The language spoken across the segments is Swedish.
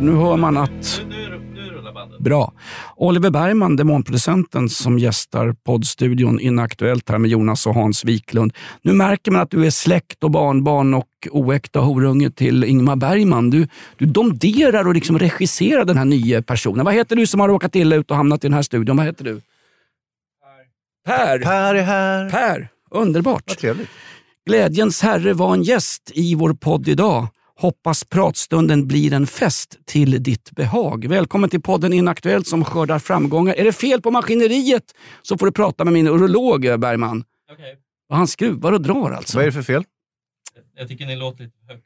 Nu hör man att... Bra. Oliver Bergman, demonproducenten som gästar poddstudion Inaktuellt här med Jonas och Hans Wiklund. Nu märker man att du är släkt och barnbarn och oäkta horunge till Ingmar Bergman. Du, du domderar och liksom regisserar den här nya personen. Vad heter du som har råkat illa ut och hamnat i den här studion? Vad heter du? Per. Per är här. Per. Underbart. Vad trevligt. Glädjens herre var en gäst i vår podd idag. Hoppas pratstunden blir en fest till ditt behag. Välkommen till podden Inaktuellt som skördar framgångar. Är det fel på maskineriet så får du prata med min urolog Bergman. Okej, Och han skruvar och drar alltså. Vad är det för fel? jag tycker ni låter lite högt.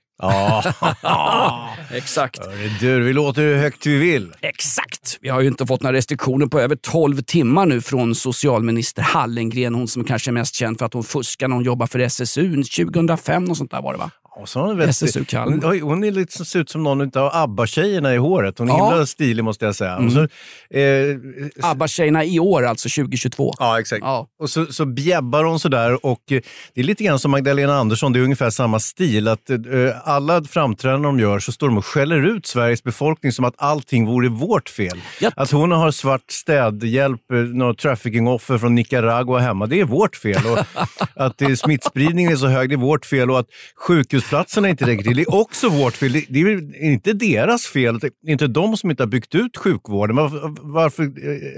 Ja, Exakt. du, vi låter hur högt vi vill. Exakt! Vi har ju inte fått några restriktioner på över 12 timmar nu från socialminister Hallengren. Hon som kanske är mest känd för att hon fuskade när hon jobbade för SSU 2005 och sånt där var det va? Och så hon, SSU hon, hon är lite, ser ut som någon av ABBA-tjejerna i håret. Hon är Ja. Mm. himla stilig måste jag säga. Så, eh, ABBA-tjejerna i år alltså, 2022. Ja, exakt. Ja. Och så, så bjäbbar hon sådär och eh, det är lite grann som Magdalena Andersson, det är ungefär samma stil. Att eh, alla framträdanden de gör så står de och skäller ut Sveriges befolkning som att allting vore vårt fel. Japp. Att hon har svart städhjälp, eh, några traffickingoffer från Nicaragua hemma, det är vårt fel. Och att eh, smittspridningen är så hög, det är vårt fel. Och att sjukhusplatserna inte räcker till, det är också vårt fel. Det, är inte deras fel. Det är inte de som inte har byggt ut sjukvården. Varför, varför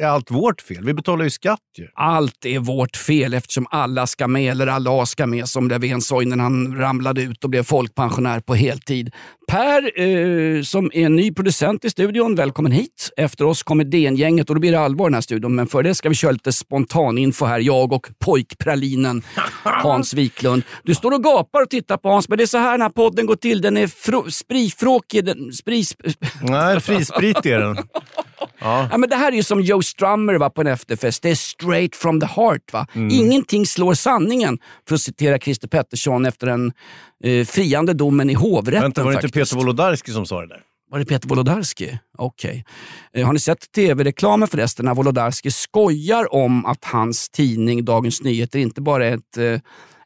är allt vårt fel? Vi betalar ju skatt ju. Allt är vårt fel eftersom alla ska med, eller alla ska med, som Löfven sa innan han ramlade ut och blev folkpensionär på heltid. Per, eh, som är ny producent i studion, välkommen hit. Efter oss kommer DN-gänget och då blir det allvar i den här studion. Men för det ska vi köra lite spontaninfo här, jag och pojkpralinen Hans Wiklund. Du står och gapar och tittar på Hans, men det är så här den här podden går till. Den är frå- sprifråkig. Den, spris, Nej, frisprit är den. Ja. Ja, men det här är ju som Joe Strummer var på en efterfest. Det är straight from the heart. Va? Ingenting slår sanningen, för att citera Christer Pettersson efter den eh, friande domen i hovrätten. Vänta, var det inte. Peter Wolodarski som sa det där? Var det Peter Wolodarski? Okej. Eh, har ni sett tv-reklamen förresten när Wolodarski skojar om att hans tidning Dagens Nyheter inte bara är ett, eh,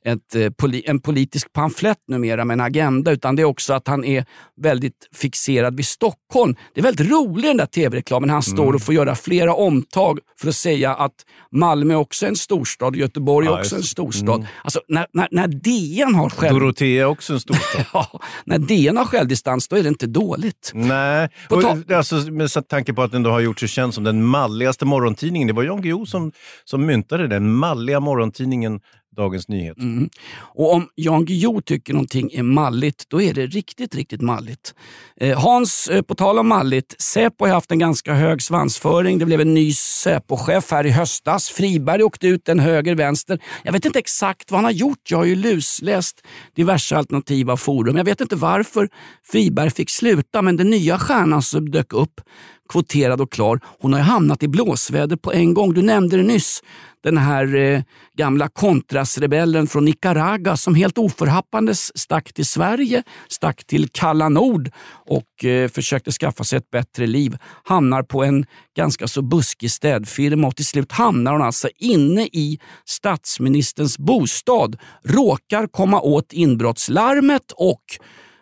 ett, eh, poli- en politisk pamflett numera med en agenda utan det är också att han är väldigt fixerad vid Stockholm. Det är väldigt roligt den där tv-reklamen. Han står Mm. och får göra flera omtag för att säga att Malmö också är en storstad, Göteborg Ja, också en det. Mm. storstad. Alltså, när, när, när DN har själv... Dorotea är också en storstad. Ja, när DN har självdistans då är det inte dåligt. Nej, På och, alltså, med tanke på att den då har gjort sig känd som den malligaste morgontidningen. Det var Jan Guillou som, som myntade den malliga morgontidningen Dagens Nyheter. Mm. Och om Jan Guillou tycker någonting är malligt, då är det riktigt, riktigt malligt. Eh, Hans, eh, på tal om malligt, Säpo har haft en ganska hög svansföring. Det blev en ny Säpo-chef här i höstas. Friberg åkte ut en höger-vänster. Jag vet inte exakt vad han har gjort. Jag har ju lusläst diverse alternativa forum. Jag vet inte varför Friberg fick sluta, men den nya stjärnan som dök upp, kvoterad och klar, hon har ju hamnat i blåsväder på en gång. Du nämnde det nyss den här eh, gamla kontrasrebellen från Nicaragua som helt oförhappandes stack till Sverige, stack till kalla nord och eh, försökte skaffa sig ett bättre liv. Hamnar på en ganska så buskig städfirma och till slut hamnar hon alltså inne i statsministerns bostad. Råkar komma åt inbrottslarmet och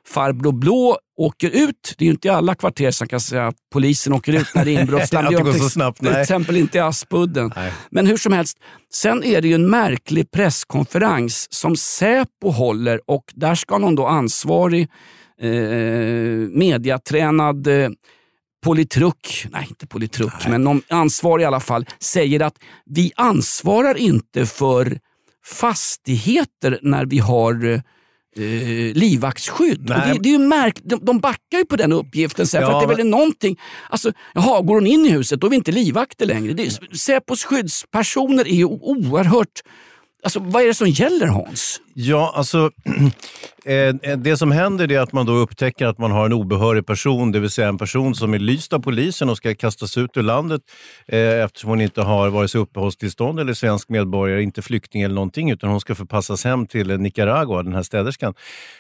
Farbror Blå åker ut. Det är ju inte i alla kvarter som kan säga att polisen åker ut när det är inbrottslarm. Det går så snabbt, Till nej. exempel inte i Aspudden. Nej. Men hur som helst, sen är det ju en märklig presskonferens som Säpo håller och där ska någon då ansvarig eh, mediatränad eh, politruk, nej inte politruk, men någon ansvarig i alla fall, säger att vi ansvarar inte för fastigheter när vi har eh, livvaktsskydd. Det, det är ju märk de, de backar ju på den uppgiften sen, för Ja, att det är väl men- någonting... Alltså, jaha, går hon in i huset då är vi inte livvakter längre. Det är, Säpos skyddspersoner är ju oerhört... Alltså, vad är det som gäller Hans? Ja, alltså eh, det som händer är att man då upptäcker att man har en obehörig person, det vill säga en person som är lyst av polisen och ska kastas ut ur landet eh, eftersom hon inte har vare sig uppehållstillstånd eller svensk medborgare, inte flykting eller någonting, utan hon ska förpassas hem till Nicaragua, den här städerskan.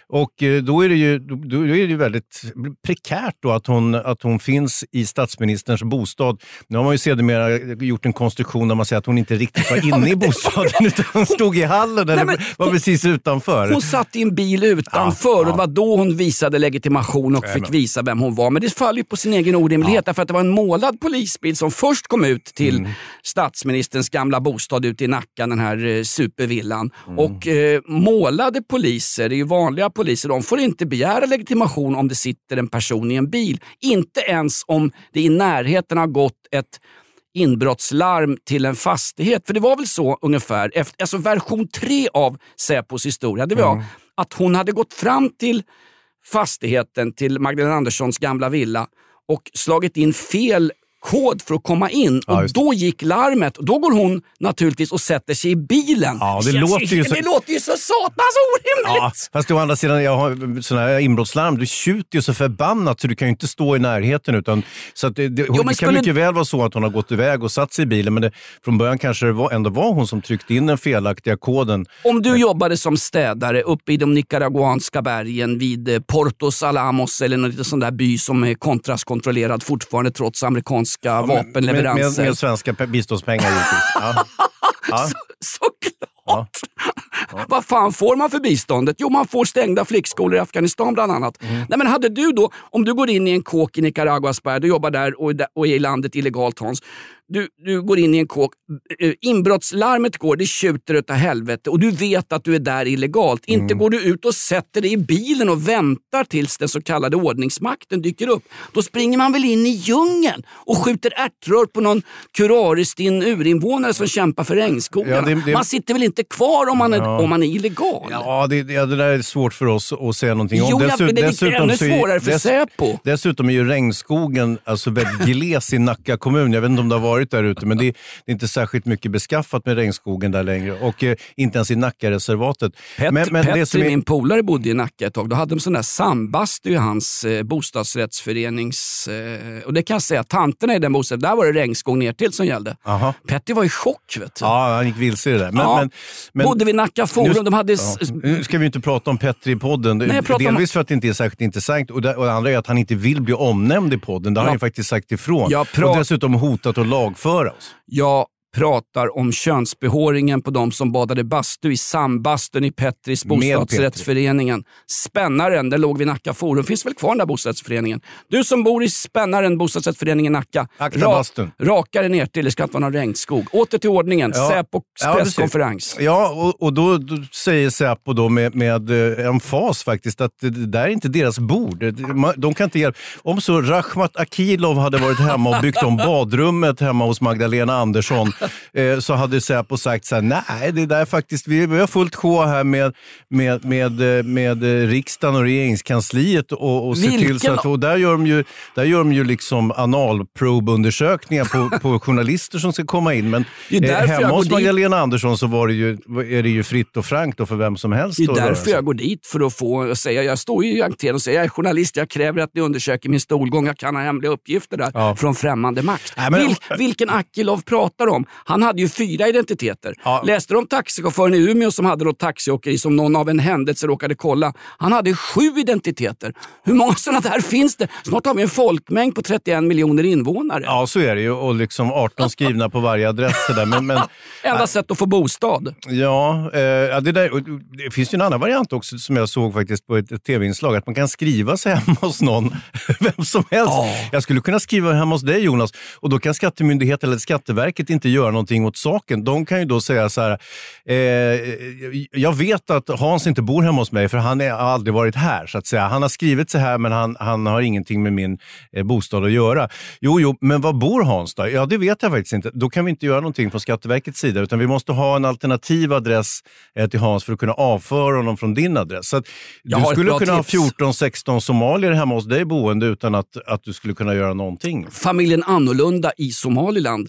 Och eh, då är det ju, då, är det ju väldigt prekärt då att hon, att hon finns i statsministerns bostad. Nu har man ju sedermera gjort en konstruktion där man säger att hon inte riktigt var inne i bostaden utan hon stod i hallen eller var precis utanför. Hon satt i en bil utanför Ja, och det var då hon visade legitimation och fick visa vem hon var. Men det faller ju på sin egen orimlighet därför att det var en målad polisbil som först kom ut till Mm. statsministerns gamla bostad ute i Nacka, den här eh, supervillan. Mm. Och eh, målade poliser, det är ju vanliga poliser, de får inte begära legitimation om det sitter en person i en bil. Inte ens om det i närheten har gått ett inbrottslarm till en fastighet. För det var väl så ungefär, efter, alltså version tre av Säpos historia, det var att hon hade gått fram till fastigheten, till Magdalena Anderssons gamla villa och slagit in fel kod för att komma in. Ja, och. Då gick larmet och då går hon naturligtvis och sätter sig i bilen. Ja, det låter ju så- det låter ju så satans Ja, orimligt! fast å andra sidan, jag har sådana här inbrottslarm. Du tjuter ju så förbannat så du kan ju inte stå i närheten. Utan, så det, det, men det kan mycket väl vara så att hon har gått iväg och satt sig i bilen, men det, från början kanske det var, ändå var hon som tryckte in den felaktiga koden. Om du jobbade som städare uppe i de nicaraguanska bergen vid eh, Portos Alamos eller någon liten sån där by som är kontrastkontrollerad fortfarande trots amerikanska Med, med, vapenleveranser. med svenska pe- biståndspengar givetvis. Ja. Ja. Såklart! Vad fan får man för biståndet? Jo, man får stängda flickskolor i Afghanistan bland annat. Mm. Nej, men hade du då, om du går in i en kåk i Nicaraguas berg, du jobbar där och, är där- och är i landet illegalt Hans. Du, du går in i en kåk, eh, inbrottslarmet går, det tjuter utav helvete och du vet att du är där illegalt. Mm. Inte går du ut och sätter dig i bilen och väntar tills den så kallade ordningsmakten dyker upp. Då springer man väl in i djungeln och skjuter ärtrör på någon kuraristinn urinvånare som kämpar för regnskogarna. Ja, det- det- Man sitter väl inte kvar om man är, om man är illegal? Ja, det, det, det där är svårt för oss att säga någonting om. Jo, ja, men det är dessutom ännu svårare för Säpo. Dessutom är ju regnskogen alltså väldigt gles i Nacka kommun. Jag vet inte om det har varit där ute, men det är, det är inte särskilt mycket beskaffat med regnskogen där längre. Och eh, inte ens i Nackareservatet. Pet, men, men Petri, är, min polare, bodde i Nacka ett tag. Då hade de sån där sambastu i hans eh, bostadsrättsförenings... Eh, och det kan jag säga, tanterna i den bostaden, där var det regnskog ner till som gällde. Aha. Petri var i chock. Vet du. Ja, han gick vilse i det där. Men, Ja. men, men, Bodde vid Nacka Forum. De hade... Ja. Nu ska vi inte prata om Petri i podden. Nej, pratar om- Delvis för att det inte är särskilt intressant och det, och det andra är att han inte vill bli omnämnd i podden. Det har Ja. han ju faktiskt sagt ifrån. Jag Och dessutom hotat att lagföra oss. Ja, pratar om könsbehåringen på de som badade bastu i sambastun i Petris bostadsrättsföreningen. Spännaren, den låg vid Nacka Forum. Finns väl kvar den där bostadsrättsföreningen? Du som bor i Spännaren, bostadsrättsföreningen Nacka. Bastun. Raka dig ner till, det ska inte vara någon regnskog. Åter till ordningen. Ja. Säpos Ja, presskonferens. Ja, och, och då, då säger Säpo då med, med eh, emfas faktiskt att det där är inte deras bord. De kan inte hjälpa. Om så Rachmat Akilov hade varit hemma och byggt om badrummet hemma hos Magdalena Andersson så hade Säpo sagt så här, nej det där är faktiskt, vi, vi har fullt sjå här med, med, med, eh, med eh, riksdagen och regeringskansliet och, och se till så att, och där gör de ju, där gör de ju liksom analprobeundersökningar på, på journalister som ska komma in. Men eh, hemma hos dit. Magdalena Andersson så var det ju, är det ju fritt och frankt då för vem som helst. Det är därför jag går dit, för att få säga, jag står ju i entrén och säger jag är journalist, jag kräver att ni undersöker min stolgång, jag kan ha hemliga uppgifter där Ja. från främmande makt. Nej, men- Vil, vilken Akilov pratar om? Han hade ju fyra identiteter. Ja. Läste om taxichauffören i Umeå som hade något taxiåkeri som någon av en händelse råkade kolla? Han hade sju identiteter. Hur många sådana där finns det? Snart har vi en folkmängd på 31 miljoner invånare. Ja, så är det ju. Och liksom 18 skrivna på varje adress. Där. Men, men, Enda sätt att få bostad. ja, eh, ja, det, där, det finns ju en annan variant också som jag såg faktiskt på ett, ett tv-inslag. Att man kan skriva sig hemma hos någon, vem som helst. Jag skulle kunna skriva hemma hos dig Jonas och då kan Skattemyndigheten eller Skatteverket inte göra någonting åt saken. De kan ju då säga så här, eh, jag vet att Hans inte bor hemma hos mig för han är- har aldrig varit här. så att säga. Han har skrivit så här men han, han har ingenting med min eh, bostad att göra. Jo, jo, men var bor Hans då? Ja, det vet jag faktiskt inte. Då kan vi inte göra någonting från Skatteverkets sida utan vi måste ha en alternativ adress eh, till Hans för att kunna avföra honom från din adress. Så du skulle kunna tips. ha 14-16 somalier hemma hos dig boende utan att, att du skulle kunna göra någonting. Familjen Annorlunda i Somaliland.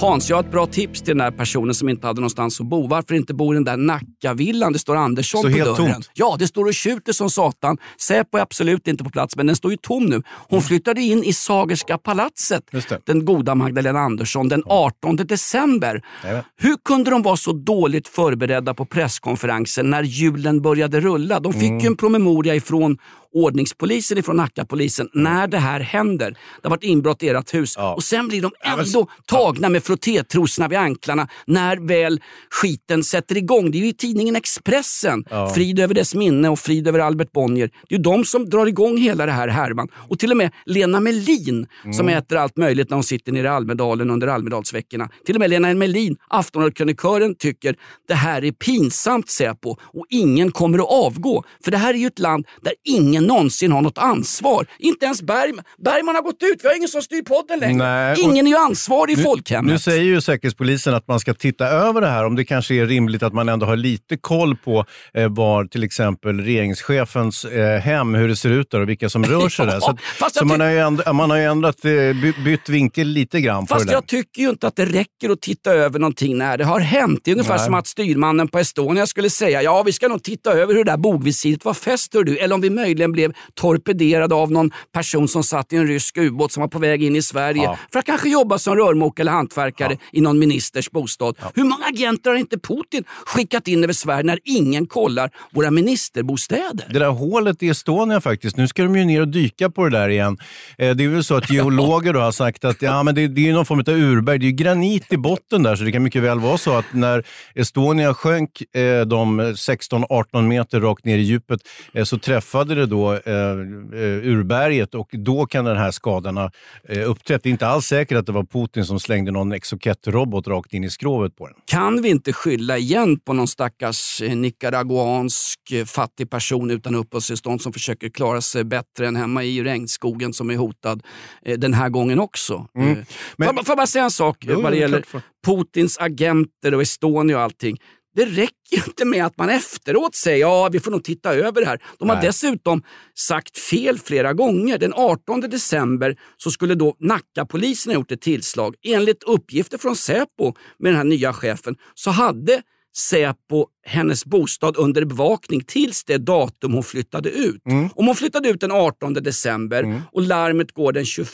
Hans, jag har ett bra tips till den där personen som inte hade någonstans att bo. Varför inte bo i den där Nackavillan? Det står Andersson Så på helt dörren. tomt? Ja, det står och tjuter som satan. Säpo är absolut inte på plats, men den står ju tom nu. Hon flyttade in i Sagerska palatset, den goda Magdalena Andersson, den 18 december. Jajamän. Hur kunde de vara så dåligt förberedda på presskonferensen när julen började rulla? De fick Mm. ju en promemoria ifrån ordningspolisen ifrån Nackapolisen när det här händer. Det har varit inbrott i ert hus. Ja. Och sen blir de ändå tagna med frottétrosorna vid anklarna när väl skiten sätter igång. Det är ju i tidningen Expressen. Ja. Frid över dess minne och frid över Albert Bonnier. Det är ju de som drar igång hela det här härvan. Och till och med Lena Melin som äter allt möjligt när hon sitter nere i Almedalen under Almedalsveckorna. Till och med Lena Melin, Aftonbladet-krönikören, tycker det här är pinsamt Säpo och ingen kommer att avgå. För det här är ju ett land där ingen någonsin har något ansvar. Inte ens Bergman. Bergman har gått ut. Vi har ingen som styr podden längre. Nej, ingen är ju ansvarig i folkhemmet. Nu säger ju Säkerhetspolisen att man ska titta över det här. Om det kanske är rimligt att man ändå har lite koll på eh, var till exempel regeringschefens eh, hem, hur det ser ut där och vilka som rör sig där. Så, att, jag så man, har ju ändrat, man har ändrat, eh, by, bytt vinkel lite grann Fast det där. jag tycker ju inte att det räcker att titta över någonting när det har hänt. Det är ungefär Nej. som att styrmannen på Estonia skulle säga ja vi ska nog titta över hur det där bogvisiret var fäst. Du. Eller om vi möjligen blev torpederade av någon person som satt i en rysk ubåt som var på väg in i Sverige Ja. för att kanske jobba som rörmokare eller hantverkare i någon ministers bostad. Hur många agenter har inte Putin skickat in över Sverige när ingen kollar våra ministerbostäder? Det där hålet i Estonia faktiskt, nu ska de ju ner och dyka på det där igen. Eh, Det är väl så att geologer då har sagt att ja, men det, det är någon form av urberg. Det är ju granit i botten där, så det kan mycket väl vara så att när Estonia sjönk eh, de 16-18 meter rakt ner i djupet eh, så träffade det då eh, eh, urberget och då kan den här skadan ha eh, uppträtt. Det är inte alls säkert att det var Putin som slängde någon Exocet-robot rakt in i skrovet på den. Kan vi inte skylla igen på någon stackars eh, nicaraguansk eh, fattig person utan uppehållstillstånd som försöker klara sig bättre än hemma i regnskogen som är hotad eh, den här gången också? Mm. Men- Får jag bara- får jag bara säga en sak Jo, vad det gäller Putins agenter och Estonia och allting. Det räcker inte med att man efteråt säger ja vi får nog titta över det här. De har Nej. dessutom sagt fel flera gånger. Den 18 december så skulle då Nackapolisen ha gjort ett tillslag. Enligt uppgifter från Säpo med den här nya chefen så hade Säpo hennes bostad under bevakning tills det datum hon flyttade ut. Om hon flyttade ut den 18 december och larmet går den 21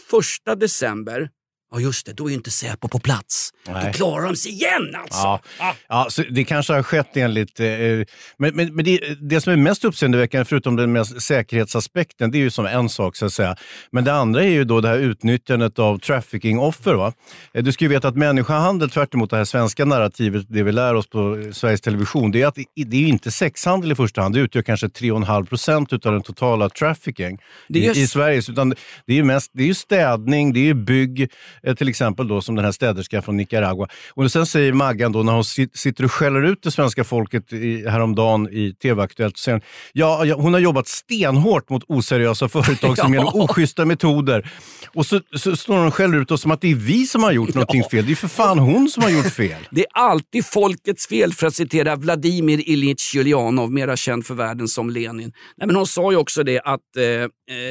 december Ja just det, då är ju inte Säpo på plats. Nej. Då klarar de sig igen alltså. Ja, ja så det kanske har skett enligt... Eh, men men, men det, det som är mest uppseendeväckande, förutom den mest säkerhetsaspekten, det är ju som en sak så att säga. Men det andra är ju då det här utnyttjandet av trafficking-offer. Va? Eh, Du ska ju veta att människohandel, tvärt emot det här svenska narrativet, det vi lär oss på Sveriges Television, det är att det är inte sexhandel i första hand. Det utgör kanske 3,5 procent av den totala trafficking är i, just- i Sverige. Utan det är ju mest det är ju städning, det är ju bygg, eh, till exempel då som den här städerskan från Nicaragua. Och sen säger Maggan då när hon sit- sitter och skäller ut det svenska folket i, häromdagen i TV-Aktuellt, säger hon, ja, ja, hon har jobbat stenhårt mot oseriösa företag som Ja. genom oschyssta metoder. Och så, så står hon och skäller ut oss som att det är vi som har gjort någonting fel. Det är för fan hon som har gjort fel. Det är alltid folkets fel för att citera Vladimir Ilyich Julianov, mera känd för världen som Lenin. Nej, men hon sa ju också det att eh, eh,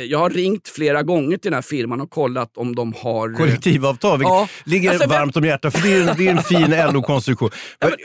jag har ringt flera gånger till den här firman och kollat om de har... eh, Kollektivavtal, vilket Ja. ligger Alltså, varmt om hjärtat, för det är, det är en fin LO-konstruktion.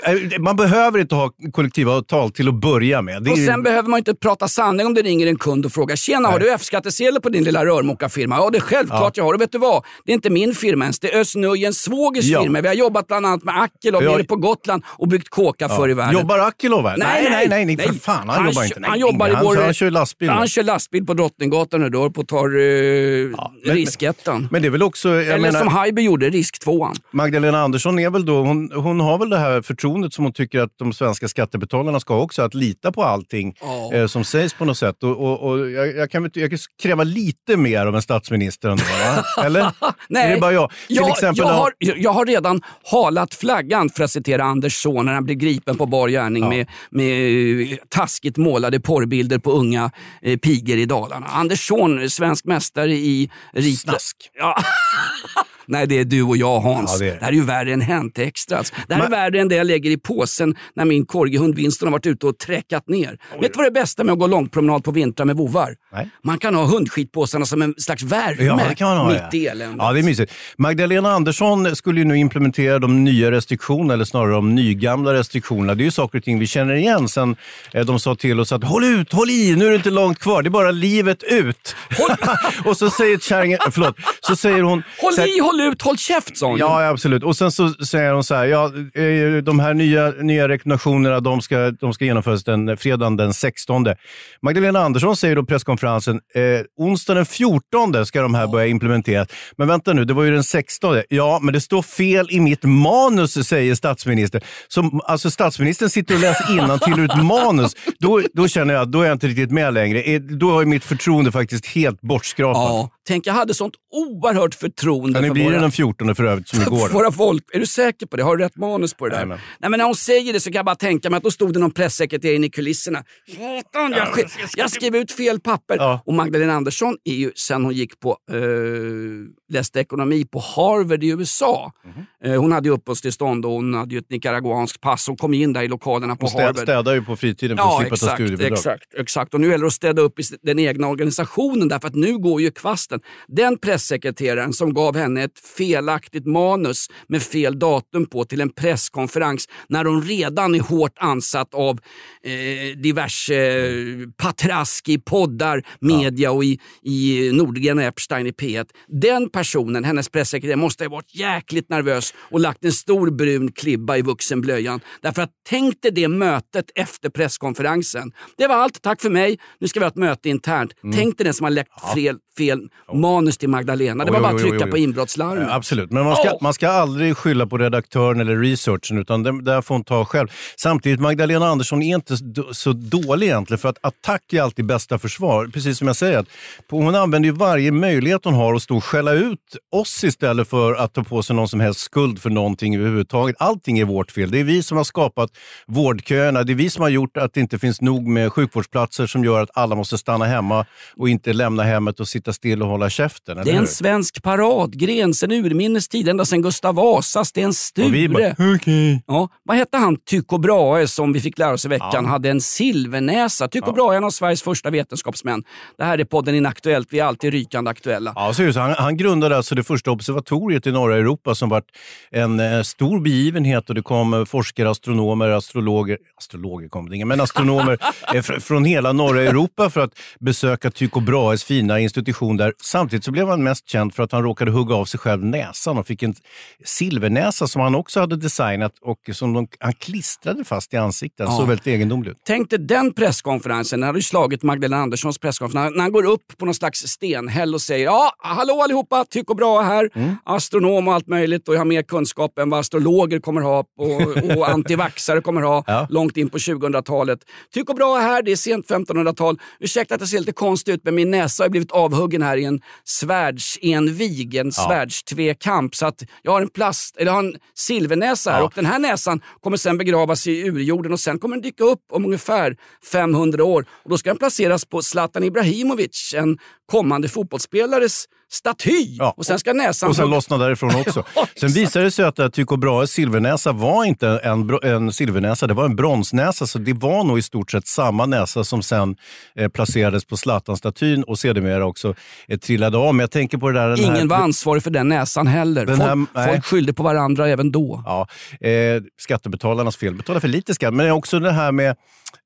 Eh, Man behöver inte ha kollektivavtal till att börja med. Det Och sen behöver man inte prata sanning om det ringer en kund och frågar “Tjena, har du F-skattsedel på din lilla rörmokarfirma?” Ja, det är självklart jag har. Och vet du vad? Det är inte min firma ens. Det är Özz Nujens svågers Ja. firma. Vi har jobbat bland annat med Akilov Ja. nere på Gotland och byggt kåkar förr i världen. Jobbar Akilov här? Nej, nej, nej, nej, för nej. fan. Han, jobbar kö- inte. Nej, han jobbar i han, vår... han kör lastbil. Han kör lastbil på Drottninggatan och då på tar uh, men- riskettan. Men det är väl också... Jag Eller menar, som Haiby gjorde, risk tvåan. Magdalena Andersson är väl då, hon, hon har väl det här förtroendet som hon tycker att de svenska skattebetalarna ska ha också, att lita på allting Ja. eh, som sägs på något sätt. Och, och, och jag, jag, kan, jag kan kräva lite mer av en statsminister ändå, va? Eller? Nej, Är det bara jag? Jag, exempel jag, har, jag har redan halat flaggan, för att citera Anders son, när han blev gripen på bar gärning med, med eh, taskigt målade porrbilder på unga eh, pigor i Dalarna. Anders son, svensk mästare i rit... Snask. Ja. Nej, det är du och jag Hans. Ja, det det, är här är ju värre än Hänt Extras. Det här är Men- värre än det jag lägger i påsen när min korgihund Winston har varit ute och träckat ner. Vet du vad det bästa med att gå långpromenad på vintrar med vovvar? Nej. Man kan ha hundskitpåsarna som en slags värme Ja, det kan man ha, mitt ja. i eländet. Ja, det är mysigt. Magdalena Andersson skulle ju nu implementera de nya restriktionerna, eller snarare de nygamla restriktionerna. Det är ju saker och ting vi känner igen sen eh, de sa till oss att håll ut, håll i, nu är det inte långt kvar, det är bara livet ut. och så säger kärringen, förlåt, så säger hon... Håll här- i, håll ut, håll käft sa hon. Ja, absolut. Och sen så säger hon så här, ja, eh, de här nya, nya rekommendationerna de ska, de ska genomföras den, fredagen den 16. Magdalena Andersson säger då presskonferensen, eh, onsdag den 14 ska de här börja implementeras. Men vänta nu, det var ju den 16. Ja, men det står fel i mitt manus, säger statsministern. Som, alltså statsministern sitter och läser till ur ett manus. Då, då känner jag att då är jag inte riktigt med längre. Eh, Då ju mitt förtroende faktiskt helt bortskrapat. Ja, tänk jag hade sånt oerhört förtroende Ja, för blir det våra, den 14 för övrigt som igår. våra folk. Är du säker på det? Har du rätt manus på det där? Jajamän. Nej, men när hon säger det så kan jag bara tänka mig att då stod det någon pressekreterare inne i kulisserna. Satan, jag, sk- jag skrev ut fel papper. Ja. Och Magdalena Andersson är ju, sen hon gick på, eh, läste ekonomi på Harvard i USA. Mhm. Eh, hon hade ju uppehållstillstånd och hon hade ju ett nicaraguanskt pass. Hon kom in där i lokalerna på Hon städ, Harvard. städar ju på fritiden för att slippa ta studiebidrag. Exakt, exakt. Och nu gäller det att städa upp i den egna organisationen därför att nu går ju kvasten. Den pressekreteraren som gav henne ett felaktigt manus med fel datum på till en presskonferens när hon redan är hårt ansatt av eh, diverse eh, patrask i poddar, media och i, i Nordgren och Epstein i P1. Den personen, hennes pressekreterare, måste ha varit jäkligt nervös och lagt en stor brun klibba i vuxenblöjan. Därför att tänk dig det mötet efter presskonferensen. Det var allt, tack för mig. Nu ska vi ha ett möte internt. Tänk dig den som har läckt fel, fel manus till Magdalena. Det var bara att trycka på inbrottslarmet. Ja, absolut, men man ska, Åh! man ska aldrig skylla på redaktören eller researchen, utan det där får hon ta själv. Samtidigt, Magdalena Andersson är inte så- dålig egentligen, för att attack är alltid bästa försvar. Precis som jag säger, hon använder ju varje möjlighet hon har att stå och skälla ut oss istället för att ta på sig någon som helst skuld för någonting överhuvudtaget. Allting är vårt fel. Det är vi som har skapat vårdköerna. Det är vi som har gjort att det inte finns nog med sjukvårdsplatser som gör att alla måste stanna hemma och inte lämna hemmet och sitta still och hålla käften. Det är en svensk paradgren sen urminnes tid, ända sedan Gustav Vasa, Sten Och vi Sture. bara, okej. Ja, vad hette han Tycho Brahe som vi fick lära oss i veckan Ja. hade en silvernäsa? Tycho Brahe är en av Sveriges första vetenskapsmän. Det här är podden Inaktuellt, vi är alltid rykande aktuella. Ja, så. Han, han grundade alltså det första observatoriet i norra Europa som var en eh, stor begivenhet och det kom eh, forskare, astronomer, astrologer, astrologer kom det inga, men astronomer eh, fr, från hela norra Europa för att besöka Tycho Brahes fina institution position där. Samtidigt så blev han mest känd för att han råkade hugga av sig själv näsan och fick en silvernäsa som han också hade designat och som de, han klistrade fast i ansiktet. Ja. såg väldigt egendomlig ut. Tänk dig den presskonferensen, den hade ju slagit Magdalena Anderssons presskonferens, när han går upp på någon slags stenhäll och säger ja, hallå allihopa, Tycho Brahe här, Mm. astronom och allt möjligt och jag har mer kunskap än vad astrologer kommer ha och, och antivaxare kommer ha Ja. långt in på 2000-talet. Tycho Brahe här, det är sent 1500-tal. Ursäkta att det ser lite konstigt ut men min näsa har blivit avhuggen här i en svärdsenvig, en svärdstvekamp. Så att jag har en plast, eller jag har en silvernäsa här Ja. och den här näsan kommer sen begravas i urjorden och sen kommer den dyka upp om ungefär 500 år. Och då ska den placeras på Zlatan Ibrahimovic, en kommande fotbollsspelares staty. Ja. Och sen ska näsan... Och sen lossna därifrån också. Ja, sen visade det sig att Tycho Brahes silvernäsa var inte en, en silvernäsa, det var en bronsnäsa. Så det var nog i stort sett samma näsa som sen eh, placerades på Zlatan-statyn och sedermera också eh, trillade av. Men jag tänker på det där... den här- Ingen var ansvarig för den näsan heller. Den folk, här- folk skyllde på varandra även då. Ja, eh, skattebetalarnas fel. Betala för lite skatt. Men också det här med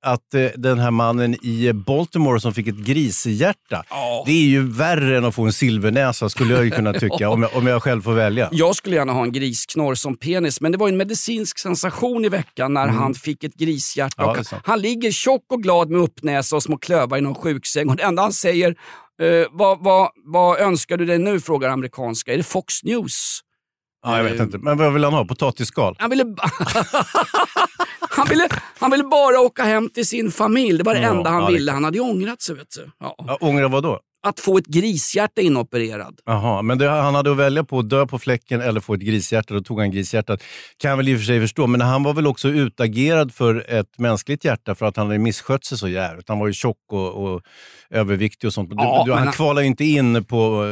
att eh, den här mannen i Baltimore som fick ett grishjärta. Ja. Det är ju värre än att få en silvernäsa skulle jag ju kunna tycka om, jag, om jag själv får välja. Jag skulle gärna ha en grisknorr som penis, men det var en medicinsk sensation i veckan när han fick ett grishjärta. Mm. Ja, sant. han ligger tjock och glad med uppnäsa och små klövar i någon sjuksäng. Och det enda han säger, eh, vad, vad, vad önskar du dig nu? frågar amerikanska. Är det Fox News? Ja, jag vet inte. Men vad vill han ha? Potatisskal? Han ville, han, ville, han ville bara åka hem till sin familj. Det var det Ja, enda han ja, ville. Han hade ju ångrat sig. Vet du. Ja. Ja, ångra vad då? Att få ett grishjärta inopererad. Jaha, men det, han hade att välja på att dö på fläcken eller få ett grishjärta. Då tog han grishjärtat. Kan jag väl i och för sig förstå, men han var väl också utagerad för ett mänskligt hjärta för att han hade misskött sig så jävligt. Han var ju tjock och, och överviktig och sånt. Du, Ja, du, han han- kvalade ju inte in på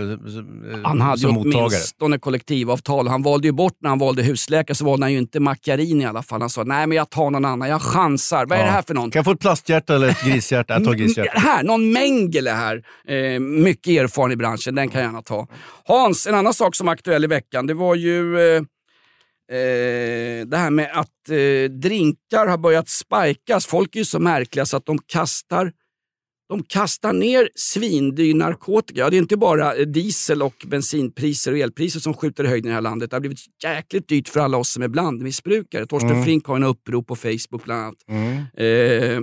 eh, Han hade ju som mottagare. åtminstone kollektivavtal. Han valde ju bort när han valde husläkare så valde han ju inte Macchiarini i alla fall. Han sa nej men jag tar någon annan, jag chansar. Vad är Ja. det här för någon? Kan jag få ett plasthjärta eller ett grishjärta? Jag tar grishjärta. Här, någon Mengele här. Eh, mycket erfaren i branschen, den kan jag gärna ta. Hans, en annan sak som är aktuell i veckan, det var ju eh, eh, det här med att eh, drinkar har börjat spikas. Folk är ju så märkliga så att de kastar de kastar ner svindyr narkotika. Ja, det är inte bara eh, diesel och bensinpriser och elpriser som skjuter i höjden i det här landet. Det har blivit jäkligt dyrt för alla oss som är blandmissbrukare. Torsten Mm. Flink har en upprop på Facebook bland annat. Mm. Eh,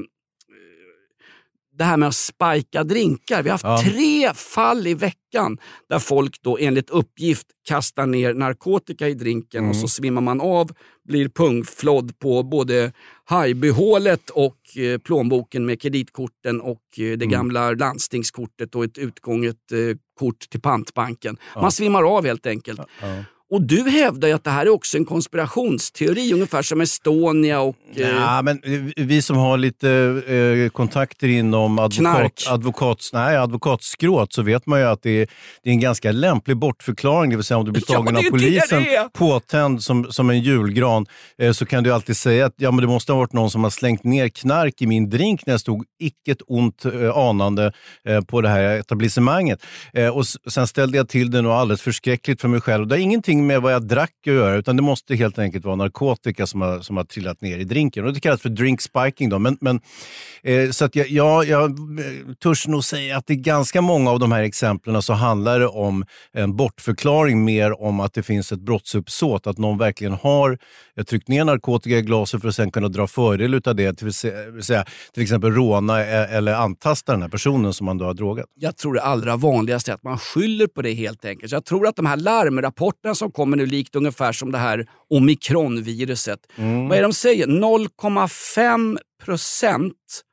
det här med att spika drinkar. Vi har haft Ja. tre fall i veckan där folk då enligt uppgift kastar ner narkotika i drinken Mm. och så svimmar man av, blir pungflodd på både Haijbyhålet och eh, plånboken med kreditkorten och eh, det Mm. gamla landstingskortet och ett utgånget eh, kort till pantbanken. Man svimmar av helt enkelt. Ja. Och du hävdar ju att det här är också en konspirationsteori, ungefär som Estonia och... eh, Ja, men vi som har lite eh, kontakter inom advokat, advokats, nej, advokatskrået så vet man ju att det är, det är en ganska lämplig bortförklaring. Det vill säga om du blir Ja, tagen det är av det polisen det är. påtänd som, som en julgran eh, så kan du alltid säga att ja, men det måste ha varit någon som har slängt ner knark i min drink när jag stod icke ett ont eh, anande eh, på det här etablissemanget. Eh, och sen ställde jag till det nog alldeles förskräckligt för mig själv. Det har ingenting med vad jag drack att göra utan det måste helt enkelt vara narkotika som har, som har trillat ner i drinken. Och det kallas för drink spiking. Då. Men, men, eh, så att jag, jag, jag törs nog säga att i ganska många av de här exemplen så handlar det om en bortförklaring mer om att det finns ett brottsuppsåt. Att någon verkligen har eh, tryckt ner narkotika i glaset för att sen kunna dra fördel av det. Till, eh, vill säga- till exempel råna eller antasta den här personen som man då har drogat. Jag tror det allra vanligaste är att man skyller på det helt enkelt. Jag tror att de här larmrapporterna som kommer nu likt ungefär som det här omikronviruset. Mm. Vad är det de säger? 0,5 procent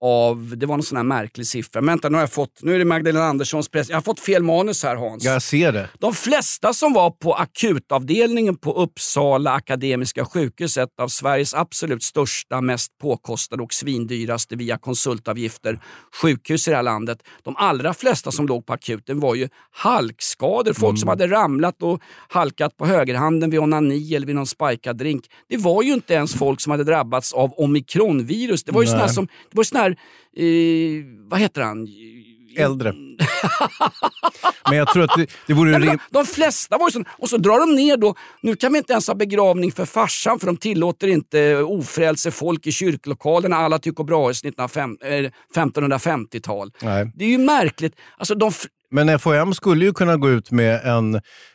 av, det var någon sån här märklig siffra. Men vänta, nu har jag fått, nu är det Magdalena Anderssons press. Jag har fått fel manus här Hans. Jag ser det. De flesta som var på akutavdelningen på Uppsala Akademiska sjukhus, ett av Sveriges absolut största, mest påkostade och svindyraste via konsultavgifter sjukhus i det här landet. De allra flesta som låg på akuten var ju halkskador. Folk som hade ramlat och halkat på högerhanden vid onani eller vid någon spikad drink. Det var ju inte ens folk som hade drabbats av omikronvirus. Det var ju såna som, det var såna här, eh, vad heter han? Äldre. Men jag tror att det, det vore Nej, de, de flesta var ju sån, och så drar de ner då, nu kan vi inte ens ha begravning för farsan för de tillåter inte ofrälse folk i kyrklokalerna alla 1905 eh, 1550-tal. Nej. Det är ju märkligt. Alltså de, men FHM skulle ju kunna gå ut med en,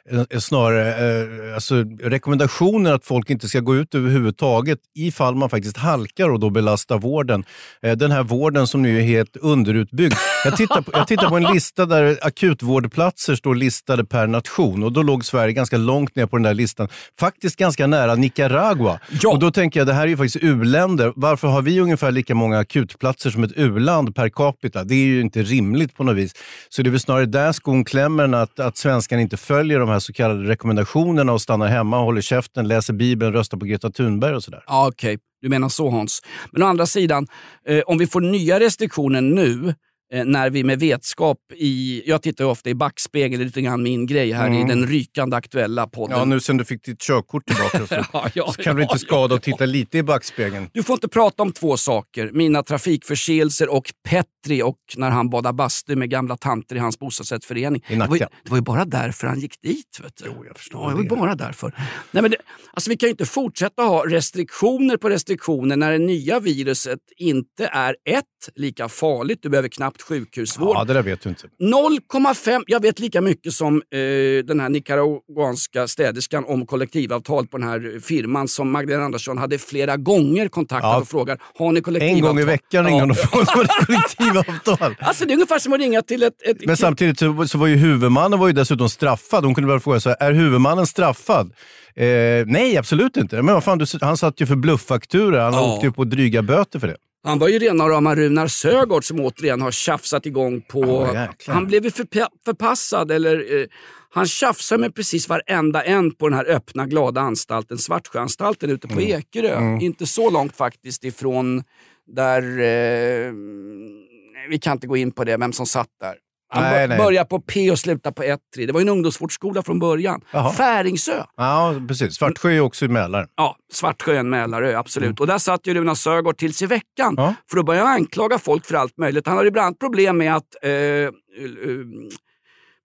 en, en snarare eh, alltså, rekommendationer att folk inte ska gå ut överhuvudtaget ifall man faktiskt halkar och då belastar vården. Eh, den här vården som nu är helt underutbyggd. Jag tittar, på, jag tittar på en lista där akutvårdplatser står listade per nation och då låg Sverige ganska långt ner på den där listan. Faktiskt ganska nära Nicaragua. Ja. Och då tänker jag, det här är ju faktiskt u-länder. Varför har vi ungefär lika många akutplatser som ett u-land per capita? Det är ju inte rimligt på något vis. Så det är väl snarare där skon klämmer att, att svenskarna inte följer de här så kallade rekommendationerna och stannar hemma, håller käften, läser Bibeln, röstar på Greta Thunberg och sådär. Ja, Okej, du menar så Hans. Men å andra sidan, eh, om vi får nya restriktioner nu när vi med vetskap i... Jag tittar ju ofta i backspegeln, det är lite grann min grej här i den rykande aktuella podden. Ja, nu sen du fick ditt körkort tillbaka så, Ja, ja, så kan du ja, inte skada att titta lite i backspegeln. Du får inte prata om två saker. Mina trafikförseelser och Petri och när han badar bastu med gamla tanter i hans bostadsrättsförening. I Det var, ju, det var ju bara därför han gick dit. Vet du. Jo, jag förstår Ja, det var ju bara därför. Nej, men det, alltså, vi kan ju inte fortsätta ha restriktioner på restriktioner när det nya viruset inte är ett, lika farligt. Du behöver knappt sjukhusvård. Ja, det där vet du inte. 0,5, jag vet lika mycket som eh, den här nicaraguanska städerskan om kollektivavtal på den här firman som Magdalena Andersson hade flera gånger kontaktat Ja. och frågat har ni En kollektivavtal? gång i veckan ringde hon och frågade om kollektivavtal. Alltså det är ungefär som att ringa till ett... ett Men samtidigt så, så var ju huvudmannen var ju dessutom straffad. Hon kunde väl fråga så här, är huvudmannen straffad? Eh, nej, absolut inte. Men vad fan, du, han satt ju för blufffaktura. Han Ja. åkte ju på dryga böter för det. Han var ju rena rama Runar Sögaard som återigen har tjafsat igång på... Jäklar. han blev ju förpa- förpassad eller... Eh, han tjafsar med precis varenda en på den här öppna glada anstalten, Svartsjöanstalten ute på Mm. Ekerö. Inte så långt faktiskt ifrån där... Eh, vi kan inte gå in på det, vem som satt där. Han Nej, nej. börjar på P och slutar på 1 Det var ju en ungdomsvårdsskola från början. Jaha. Färingsö. Ja, precis. Svartsjö är också i Mälaren. Ja, Svartsjö är en Mälarö, absolut. Och där satt ju Runar Sögaard tills i veckan. Mm. Ja. För att börja anklaga folk för allt möjligt. Han har ju bland annat problem med att eh, eh,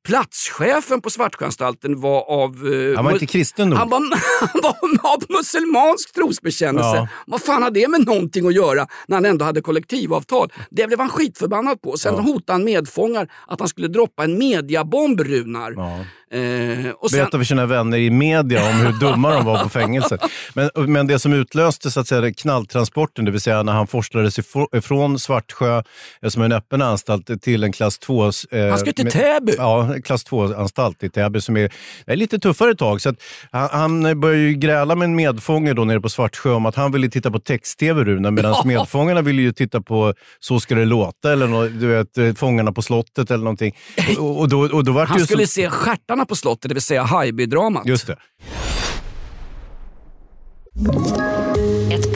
platschefen på Svartsjöanstalten var av... Eh, Han var inte kristen nog. han var, han var av musselmansk trosbekännelse. Ja. Vad fan har det med någonting att göra när han ändå hade kollektivavtal? Det blev han skitförbannad på. Sen hotade han medfångar att han skulle droppa en mediabomb, Runar. Ja. Eh, och sen, Berätta för sina vänner i media om hur dumma de var på fängelset. Men, men det som utlöste så att säga, knalltransporten, det vill säga när han forslades ifrå- från Svartsjö, eh, som är en öppen anstalt, till en klass 2... Eh, Han ska till Täby. Ja, klass 2-anstalt i Täby som är, är lite tuffare tag. Så att han, han började ju gräla med en medfånge då nere på Svartsjö om att han ville titta på text-tv, Rune, medan medfångarna ville ju titta på Så ska det låta eller du vet, eh, Fångarna på slottet eller någonting. Och, och då, och då var han skulle som, se stjärtarna på slottet, det vill säga Haijby-dramat. Just det.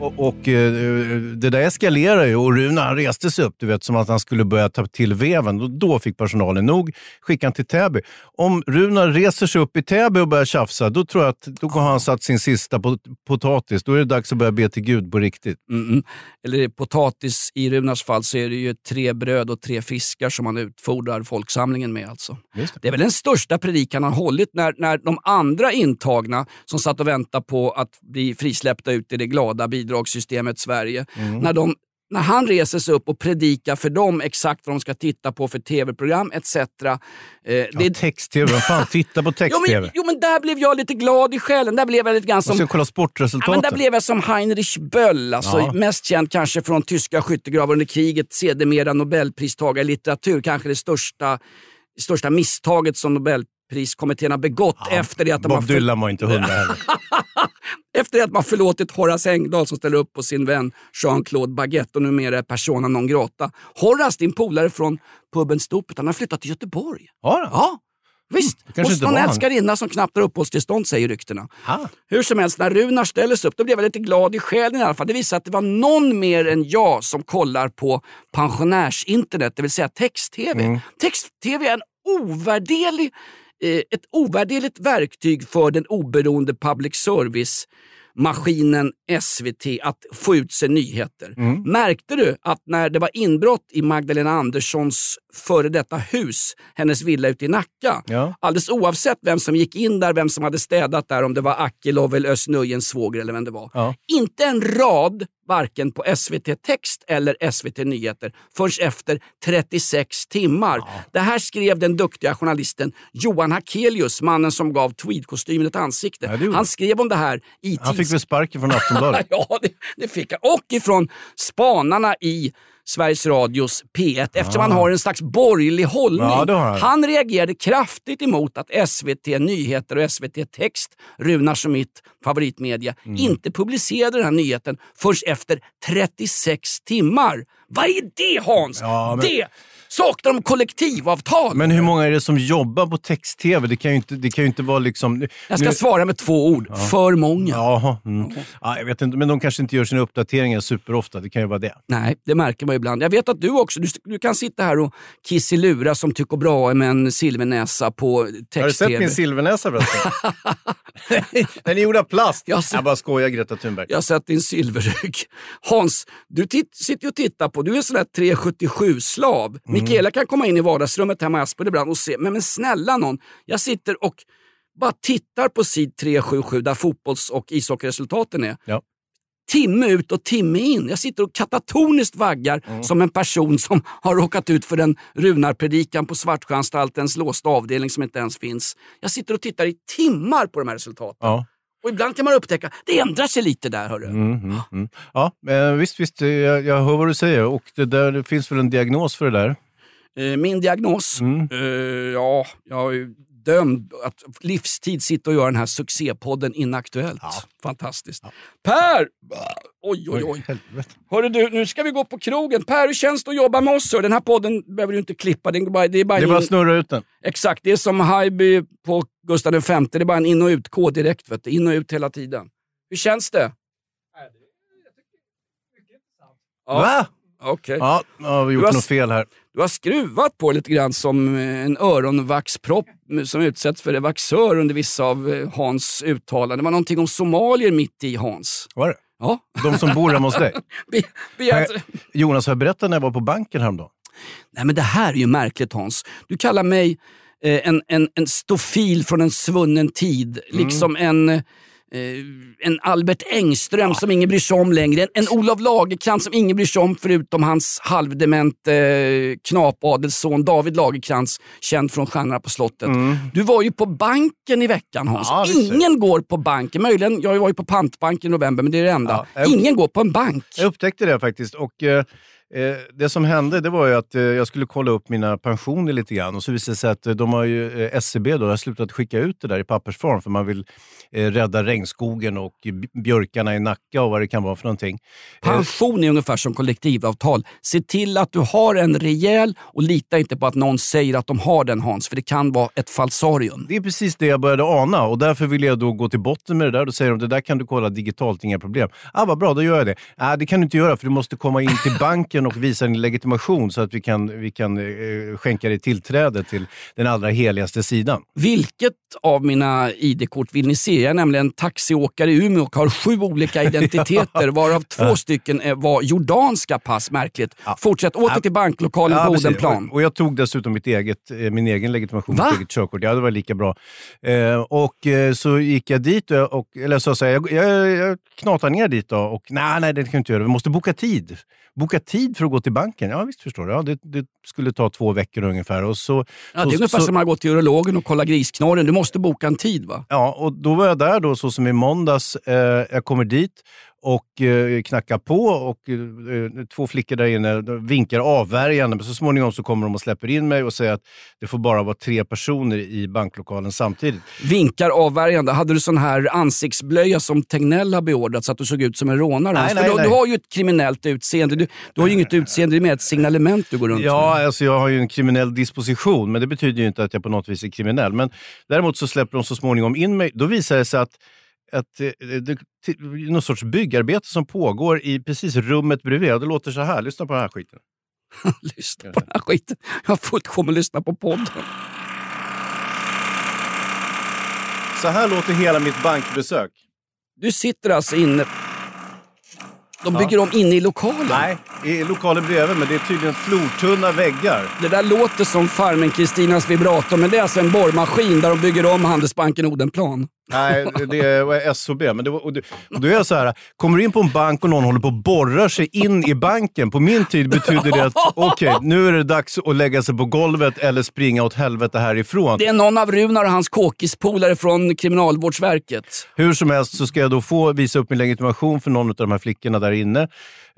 Och, och eh, det där eskalerar ju och Rune han reste sig upp, du vet, som att han skulle börja ta till veven. Och då fick personalen nog, skickade han till Täby. Om Runar reser sig upp i Täby och börjar tjafsa, då tror jag att då har han satt sin sista pot potatis. Då är det dags att börja be till Gud på riktigt. Mm. Eller potatis, i Runars fall så är det ju tre bröd och tre fiskar som han utfodrar folksamlingen med. Alltså. Det. Det är väl den största predikan han hållit när, när de andra intagna som satt och väntade på att bli frisläppta ut i det glada bidragssystemet Sverige. Mm. När, de, när han reser sig upp och predikar för dem exakt vad de ska titta på för tv-program etc. Eh, Ja, det, Text-tv, vem fan tittar på jo, text-tv? men, jo men där blev jag lite glad i själen. Där blev jag lite grann Man ska som... kolla Ja, men där blev jag som Heinrich Böll, alltså, Ja. mest känd kanske från tyska skyttegravar under kriget, sedermera nobelpristagare i litteratur. Kanske det största, största misstaget som Nobelpriskommittén har begått efter det att de har Bob Dylan var inte hundra heller. efter det att man förlåtit Horace Engdahl som ställer upp på sin vän Jean-Claude Baguette och numera är persona non grata. Horace, din polare från puben Stopet, han har flyttat till Göteborg. Har han? Ja, Visst, kanske hos någon älskarinna som knappt har uppehållstillstånd säger ryktena. Hur som helst, när Runar ställer sig upp då blev jag lite glad i själen i alla fall. Det visar att det var någon mer än jag som kollar på pensionärsinternet, det vill säga text-tv. Mm. Text-tv är en ovärderlig, ett ovärderligt verktyg för den oberoende public service maskinen SVT att få ut sig nyheter. Mm. Märkte du att när det var inbrott i Magdalena Anderssons före detta hus, hennes villa ute i Nacka, Ja. alldeles oavsett vem som gick in där, vem som hade städat där, om det var Akilov eller Özz svåger eller vem det var. Ja. Inte en rad, varken på SVT Text eller SVT Nyheter, förrän efter 36 timmar. Det här skrev den duktiga journalisten Johan Hakelius, mannen som gav tweedkostymen ett ansikte. Ja, Han skrev om det här i Han fick väl sparken från Aftonbladet? ja, det, det fick han. Och ifrån spanarna i Sveriges Radios P1 eftersom han har en slags borgerlig hållning. Ja, han. han reagerade kraftigt emot att SVT Nyheter och SVT Text, Runar som mitt favoritmedia, Mm. inte publicerade den här nyheten först efter 36 timmar. Vad är det Hans? Ja, men- Det! Saknar de kollektivavtal? Men hur många är det som jobbar på text-tv? Det kan ju inte, det kan ju inte vara liksom... Jag ska nu- svara med två ord. För många. Jaha. Mm. Ja, jag vet inte, men de kanske inte gör sina uppdateringar superofta. Det kan ju vara det. Nej, det märker man ibland. Jag vet att du också, du, du kan sitta här och kisselura som tycker bra med en silvernäsa på text-tv. Har du sett min silvernäsa förresten? Den är gjord av plast. Jag Jag, ser- bara skojar Greta Thunberg. Jag har sett din silverrygg. Hans, du sitter ju och tittar på, du är en sån där 377-slav. Mm. Mikaela kan komma in i vardagsrummet hemma i Aspen ibland och se, men, men snälla någon, jag sitter och bara tittar på sid 377 där fotbolls och ishockeyresultaten är. Ja. Timme ut och timme in. Jag sitter och katatoniskt vaggar Mm. som en person som har råkat ut för en runarpredikan på Svartsjöanstaltens låsta avdelning som inte ens finns. Jag sitter och tittar i timmar på de här resultaten. Ja. Och ibland kan man upptäcka, det ändrar sig lite där hörru. Mm, mm, mm. Ja, eh, visst, visst. Jag, jag hör vad du säger. Och det, där, det finns väl en diagnos för det där? Eh, Min diagnos? Mm. Eh, ja, jag är ju dömd att livstid sitta och göra den här succépodden Inaktuellt. Fantastiskt. Per! Oj, oj, oj. Hörru du, nu ska vi gå på krogen. Per, hur känns det att jobba med oss? hör? Den här podden behöver du inte klippa. Den går bara, det är bara, Det är bara in- snurra ut den. Exakt, det är som Haijby på Gustav V. Det är bara en in och ut-kod direkt. Vet du. In och ut hela tiden. Hur känns det? Ja. Va? Okej. Ja, ja, vi har Du gjort har något fel här. Du har skruvat på lite grann som eh, en öronvaxpropp som utsätts för revaxör under vissa av eh, Hans uttalanden. Det var någonting om somalier mitt i Hans. Var det? Ja. De som bor hemma hos dig? Be, Nej, Jonas, har jag berättat när jag var på banken häromdagen? Nej men det här är ju märkligt Hans. Du kallar mig eh, en, en, en stofil från en svunnen tid. Liksom en, en Albert Engström som ingen bryr sig om längre. En, en Olof Lagercrantz som ingen bryr sig om förutom hans halvdement eh, knapadelsson David Lagercrantz, känd från Stjärnorna på slottet. Du var ju på banken i veckan Hans. Ja, ser ingen går på banken. Möjligen, jag var ju på pantbanken i november men det är det enda. Ja, jag- ingen går på en bank. Jag upptäckte det faktiskt. Och, eh, eh, det som hände det var ju att eh, jag skulle kolla upp mina pensioner lite grann och så visade det sig att eh, de har ju, eh, SCB då, har slutat skicka ut det där i pappersform för man vill eh, rädda regnskogen och björkarna i Nacka och vad det kan vara för någonting. Eh, Pension är ungefär som kollektivavtal. Se till att du har en rejäl och lita inte på att någon säger att de har den Hans, för det kan vara ett falsarium. Det är precis det jag började ana och därför ville jag då gå till botten med det där. Då säger de det där kan du kolla digitalt, inga problem. Ah, vad bra, då gör jag det. Ah, det kan du inte göra för du måste komma in till banken och visa din legitimation så att vi kan, vi kan eh, skänka dig tillträde till den allra heligaste sidan. Vilket av mina ID-kort vill ni se? Jag är nämligen taxiåkare i Umeå och har sju olika identiteter varav två stycken var jordanska pass. Märkligt. Fortsätt, åter till banklokalen på precis. Odenplan. Och, jag tog dessutom mitt eget, eh, min egen legitimation, Va? mitt eget körkort. Ja, det var lika bra. Eh, och så gick jag dit och, eller så sa jag, jag, jag, jag knatade ner dit då och nej, nej, det kan jag inte göra. Vi måste boka tid. Boka tid för att gå till banken? Ja, visst förstår du. Ja, det, det skulle ta två veckor ungefär. Och så, Ja, så, det är ungefär så, som att gå till urologen och kolla grisknorren. Du måste boka en tid va? Ja, och då var jag där då så som i måndags. Eh, jag kommer dit och eh, knackar på och eh, två flickor där inne vinkar avvärjande. Men så småningom så kommer de och släpper in mig och säger att det får bara vara tre personer i banklokalen samtidigt. Vinkar avvärjande. Hade du sån här ansiktsblöja som Tegnell har beordrat så att du såg ut som en rånare? Nej, För nej, du, nej. du har ju ett kriminellt utseende. Du, du har ju inget utseende, det är mer ett signalement du går runt med. Ja, alltså jag har ju en kriminell disposition, men det betyder ju inte att jag på något vis är kriminell. Men däremot så släpper de så småningom in mig. Då visar det sig att att eh, är någon sorts byggarbete som pågår i precis rummet bredvid. Det låter så här. Lyssna på den här skiten. lyssna på den här skiten. Jag har fullt sjå med att lyssna på podden. Så här låter hela mitt bankbesök. Du sitter alltså inne... De Ja. bygger om inne i lokalen? Nej, i lokalen bredvid, men det är tydligen flortunna väggar. Det där låter som farmen Kristinas vibrator, men det är alltså en borrmaskin där de bygger om Handelsbanken Odenplan. Nej, det var SOB. Men det var, och det, och då är jag så här, kommer du in på en bank och någon håller på och borrar sig in i banken. På min tid betyder det att okej, nu är det dags att lägga sig på golvet eller springa åt helvete härifrån. Det är någon av Runar och hans kåkispolare från Kriminalvårdsverket. Hur som helst så ska jag då få visa upp min legitimation för någon av de här flickorna där inne.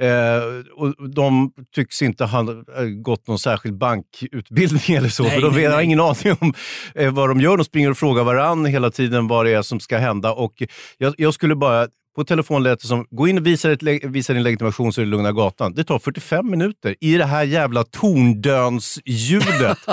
Eh, och de tycks inte ha eh, gått någon särskild bankutbildning eller så. Nej, för de nej, har nej. ingen aning om eh, vad de gör. De springer och frågar varann hela tiden vad det är som ska hända. Och jag, jag skulle bara på telefon lät det som, gå in och visa, ett, visa din legitimation så är det lugna gatan. Det tar 45 minuter i det här jävla tondönsljudet.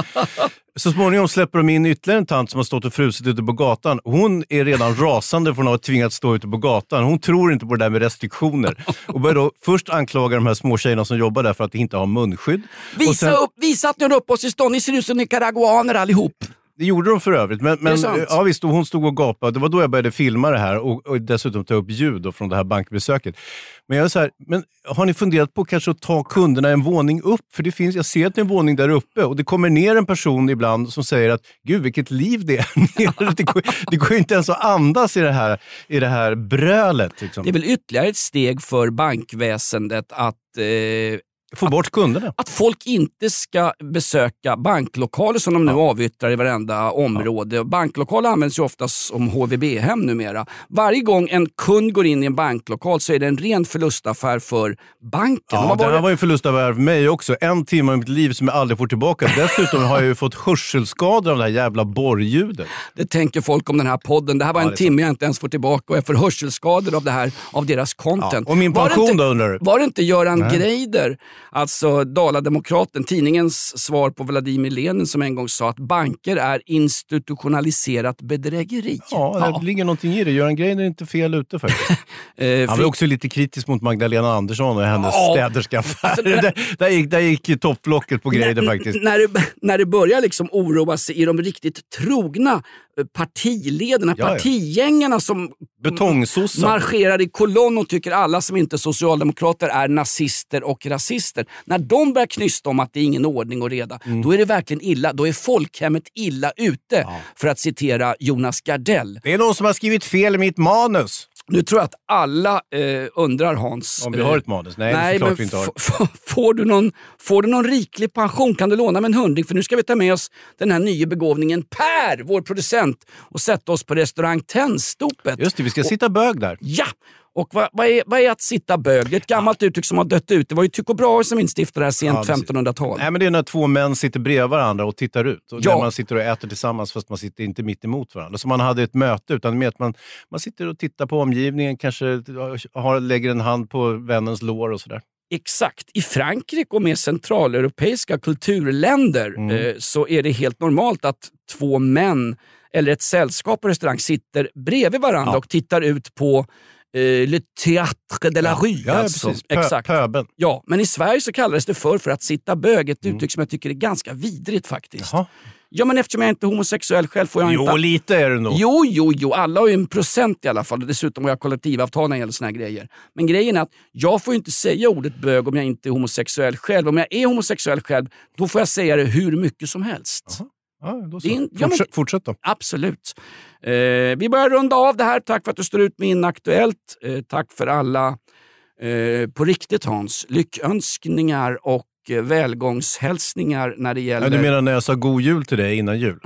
Så småningom släpper de in ytterligare en tant som har stått och frusit ute på gatan. Hon är redan rasande för hon har tvingats stå ute på gatan. Hon tror inte på det där med restriktioner. Och börjar då först anklaga de här små tjejerna som jobbar där för att inte ha munskydd. Visa, sen- upp, visa att ni har uppehållstillstånd, ni ser ut som nicaraguaner allihop. Det gjorde de för övrigt. Men, men ja, visst, och hon stod och gapade. Det var då jag började filma det här och, och dessutom ta upp ljud då från det här bankbesöket. Men jag är så här, men har ni funderat på kanske att ta kunderna en våning upp? För det finns, jag ser att det är en våning där uppe och det kommer ner en person ibland som säger att gud vilket liv det är. Det går, det går inte ens att andas i det här, i det här brölet. Liksom. Det är väl ytterligare ett steg för bankväsendet att eh, Få bort kunderna. Att folk inte ska besöka banklokaler som de nu avyttrar i varenda område. Banklokaler används ju ofta som HVB-hem numera. Varje gång en kund går in i en banklokal så är det en ren förlustaffär för banken. De Ja, det här bara- var ju en förlustaffär för mig också. En timme av mitt liv som jag aldrig får tillbaka. Dessutom har jag ju fått hörselskador av det här jävla borrljudet. Det tänker folk om den här podden. Det här var Ja, en det timme jag inte ens får tillbaka och jag får hörselskador av det här, av deras content. Ja, och min det pension inte- då undrar du? Var det inte Göran Nej. Greider, alltså Dalademokraten, tidningens svar på Vladimir Lenin som en gång sa att banker är institutionaliserat bedrägeri? Ja, det ligger någonting i det. Göran Greider är inte fel ute faktiskt. Eh, Han var också lite kritisk mot Magdalena Andersson och hennes Ja. städerskaaffär. Alltså, där, där, gick, där gick topplocket på Greider När- faktiskt. När det, när det börjar liksom oroa sig i de riktigt trogna partiledarna, Ja, ja. partigängarna som marscherar i kolonn och tycker alla som inte är socialdemokrater är nazister och rasister. När de börjar knysta om att det är ingen ordning och reda, Mm. då är det verkligen illa. Då är folkhemmet illa ute, för att citera Jonas Gardell. Det är någon som har skrivit fel i mitt manus. Nu tror jag att alla eh, undrar Hans. Om vi har ett manus? Nej, Nej, men vi inte har. får, du någon, får du någon riklig pension? Kan du låna mig en hundring? För nu ska vi ta med oss den här nya begåvningen Per, vår producent, och sätta oss på restaurang Tennstopet. Just det, vi ska sitta bög där. Ja! Och vad, vad, är, vad är att sitta bög? Det är ett gammalt uttryck som har dött ut. Det var ju Tycho Brahe som instiftade det här sent Ja, precis. 1500-tal. Nej, men det är när två män sitter bredvid varandra och tittar ut. Och Ja. Man sitter och äter tillsammans fast man sitter inte mitt emot varandra. Så man hade ett möte, utan med att man, man sitter och tittar på omgivningen, kanske har, lägger en hand på vännens lår och sådär. Exakt. I Frankrike och med centraleuropeiska kulturländer Mm. eh, så är det helt normalt att två män eller ett sällskap på restaurang sitter bredvid varandra Ja. och tittar ut på eh, Le Théâtre de la Rue. Ja, alltså. precis. Pö- Exakt. Pöbeln. Ja, men i Sverige så kallades det förr för att sitta bög. Ett uttryck som jag tycker är ganska vidrigt faktiskt. Mm. Jaha. Ja, men eftersom jag inte är homosexuell själv får jag Jo, inte... lite är det nog. Jo, jo, jo. Alla har ju en procent i alla fall. Och dessutom har jag kollektivavtal när det gäller såna här grejer. Men grejen är att jag får ju inte säga ordet bög om jag inte är homosexuell själv. Om jag är homosexuell själv, då får jag säga det hur mycket som helst. Ja, då så. En- ja, men- fortsätt då. Absolut. Eh, vi börjar runda av det här. Tack för att du står ut med Inaktuellt. Eh, tack för alla, eh, på riktigt Hans, lyckönskningar och välgångshälsningar när det gäller... Ja, du menar när jag sa god jul till dig innan jul?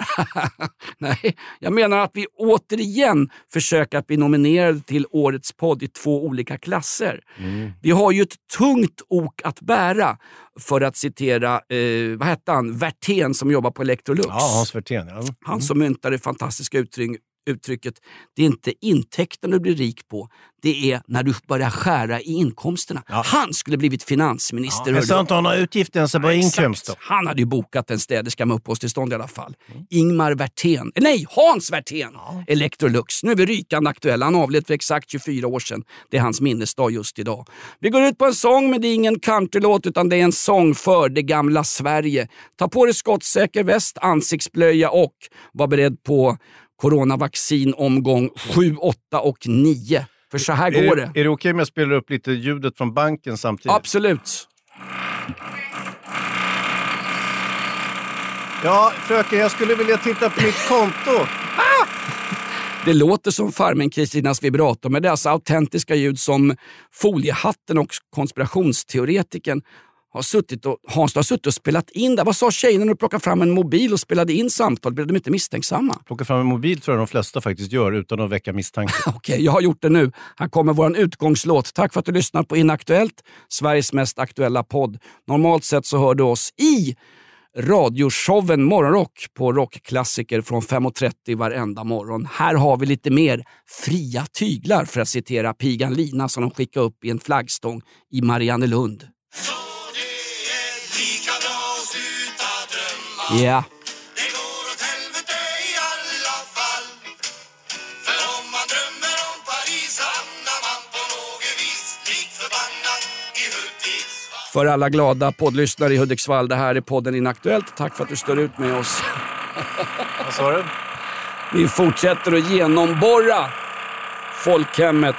Nej, jag menar att vi återigen försöker att bli nominerade till Årets podd i två olika klasser. Mm. Vi har ju ett tungt ok att bära, för att citera, eh, vad hette han, Werthén som jobbar på Electrolux. Ja, Hans Werthén. Ja. Mm. Han som myntade det fantastiska uttryck, uttrycket, det är inte intäkten du blir rik på, det är när du börjar skära i inkomsterna. Han skulle blivit finansminister. Ja, jag inte ha några utgifter ens, bara Exakt. inkomst. då. Han hade ju bokat en städerska med uppehållstillstånd i alla fall. Ingmar Werthén, nej Hans Werthén, Electrolux. Nu är vi rykande aktuella. Han avled för exakt 24 år sedan. Det är hans minnesdag just idag. Vi går ut på en sång men det är ingen countrylåt utan det är en sång för det gamla Sverige. Ta på dig skottsäker väst, ansiktsblöja och var beredd på coronavaccin omgång 7, 8 och 9. För så här Är går det, är det okej om jag spelar upp lite ljudet från banken samtidigt? Absolut. Ja, fröken, jag skulle vilja titta på mitt konto. Det låter som farmen Kristinas vibrator, men det är alltså autentiska ljud som foliehatten och konspirationsteoretikern har suttit och, Hans du har suttit och spelat in där. Vad sa tjejerna när du plockade fram en mobil och spelade in samtal? Blev de inte misstänksamma? Plocka fram en mobil tror jag de flesta faktiskt gör utan att väcka misstanke. Okej, jag har gjort det nu. Här kommer vår utgångslåt. Tack för att du lyssnar på Inaktuellt, Sveriges mest aktuella podd. Normalt sett så hör du oss i radioshowen Morgonrock på rockklassiker från 5.30 varenda morgon. Här har vi lite mer fria tyglar för att citera pigan Lina som de skickade upp i en flaggstång i Mariannelund. Ja. För alla glada poddlyssnare i Hudiksvall, det här är podden Inaktuellt. Tack för att du står ut med oss. Vad sa du? Vi fortsätter att genomborra folkhemmet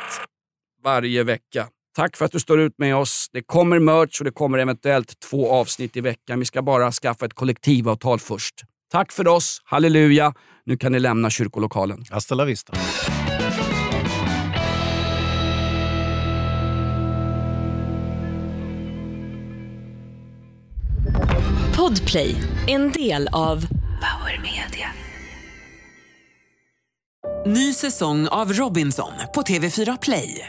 varje vecka. Tack för att du står ut med oss. Det kommer merch och det kommer eventuellt två avsnitt i veckan. Vi ska bara skaffa ett kollektivavtal först. Tack för oss. Halleluja. Nu kan ni lämna kyrkolokalen. Hasta la vista. Podplay, en del av Power Media. Ny säsong av Robinson på TV4 Play.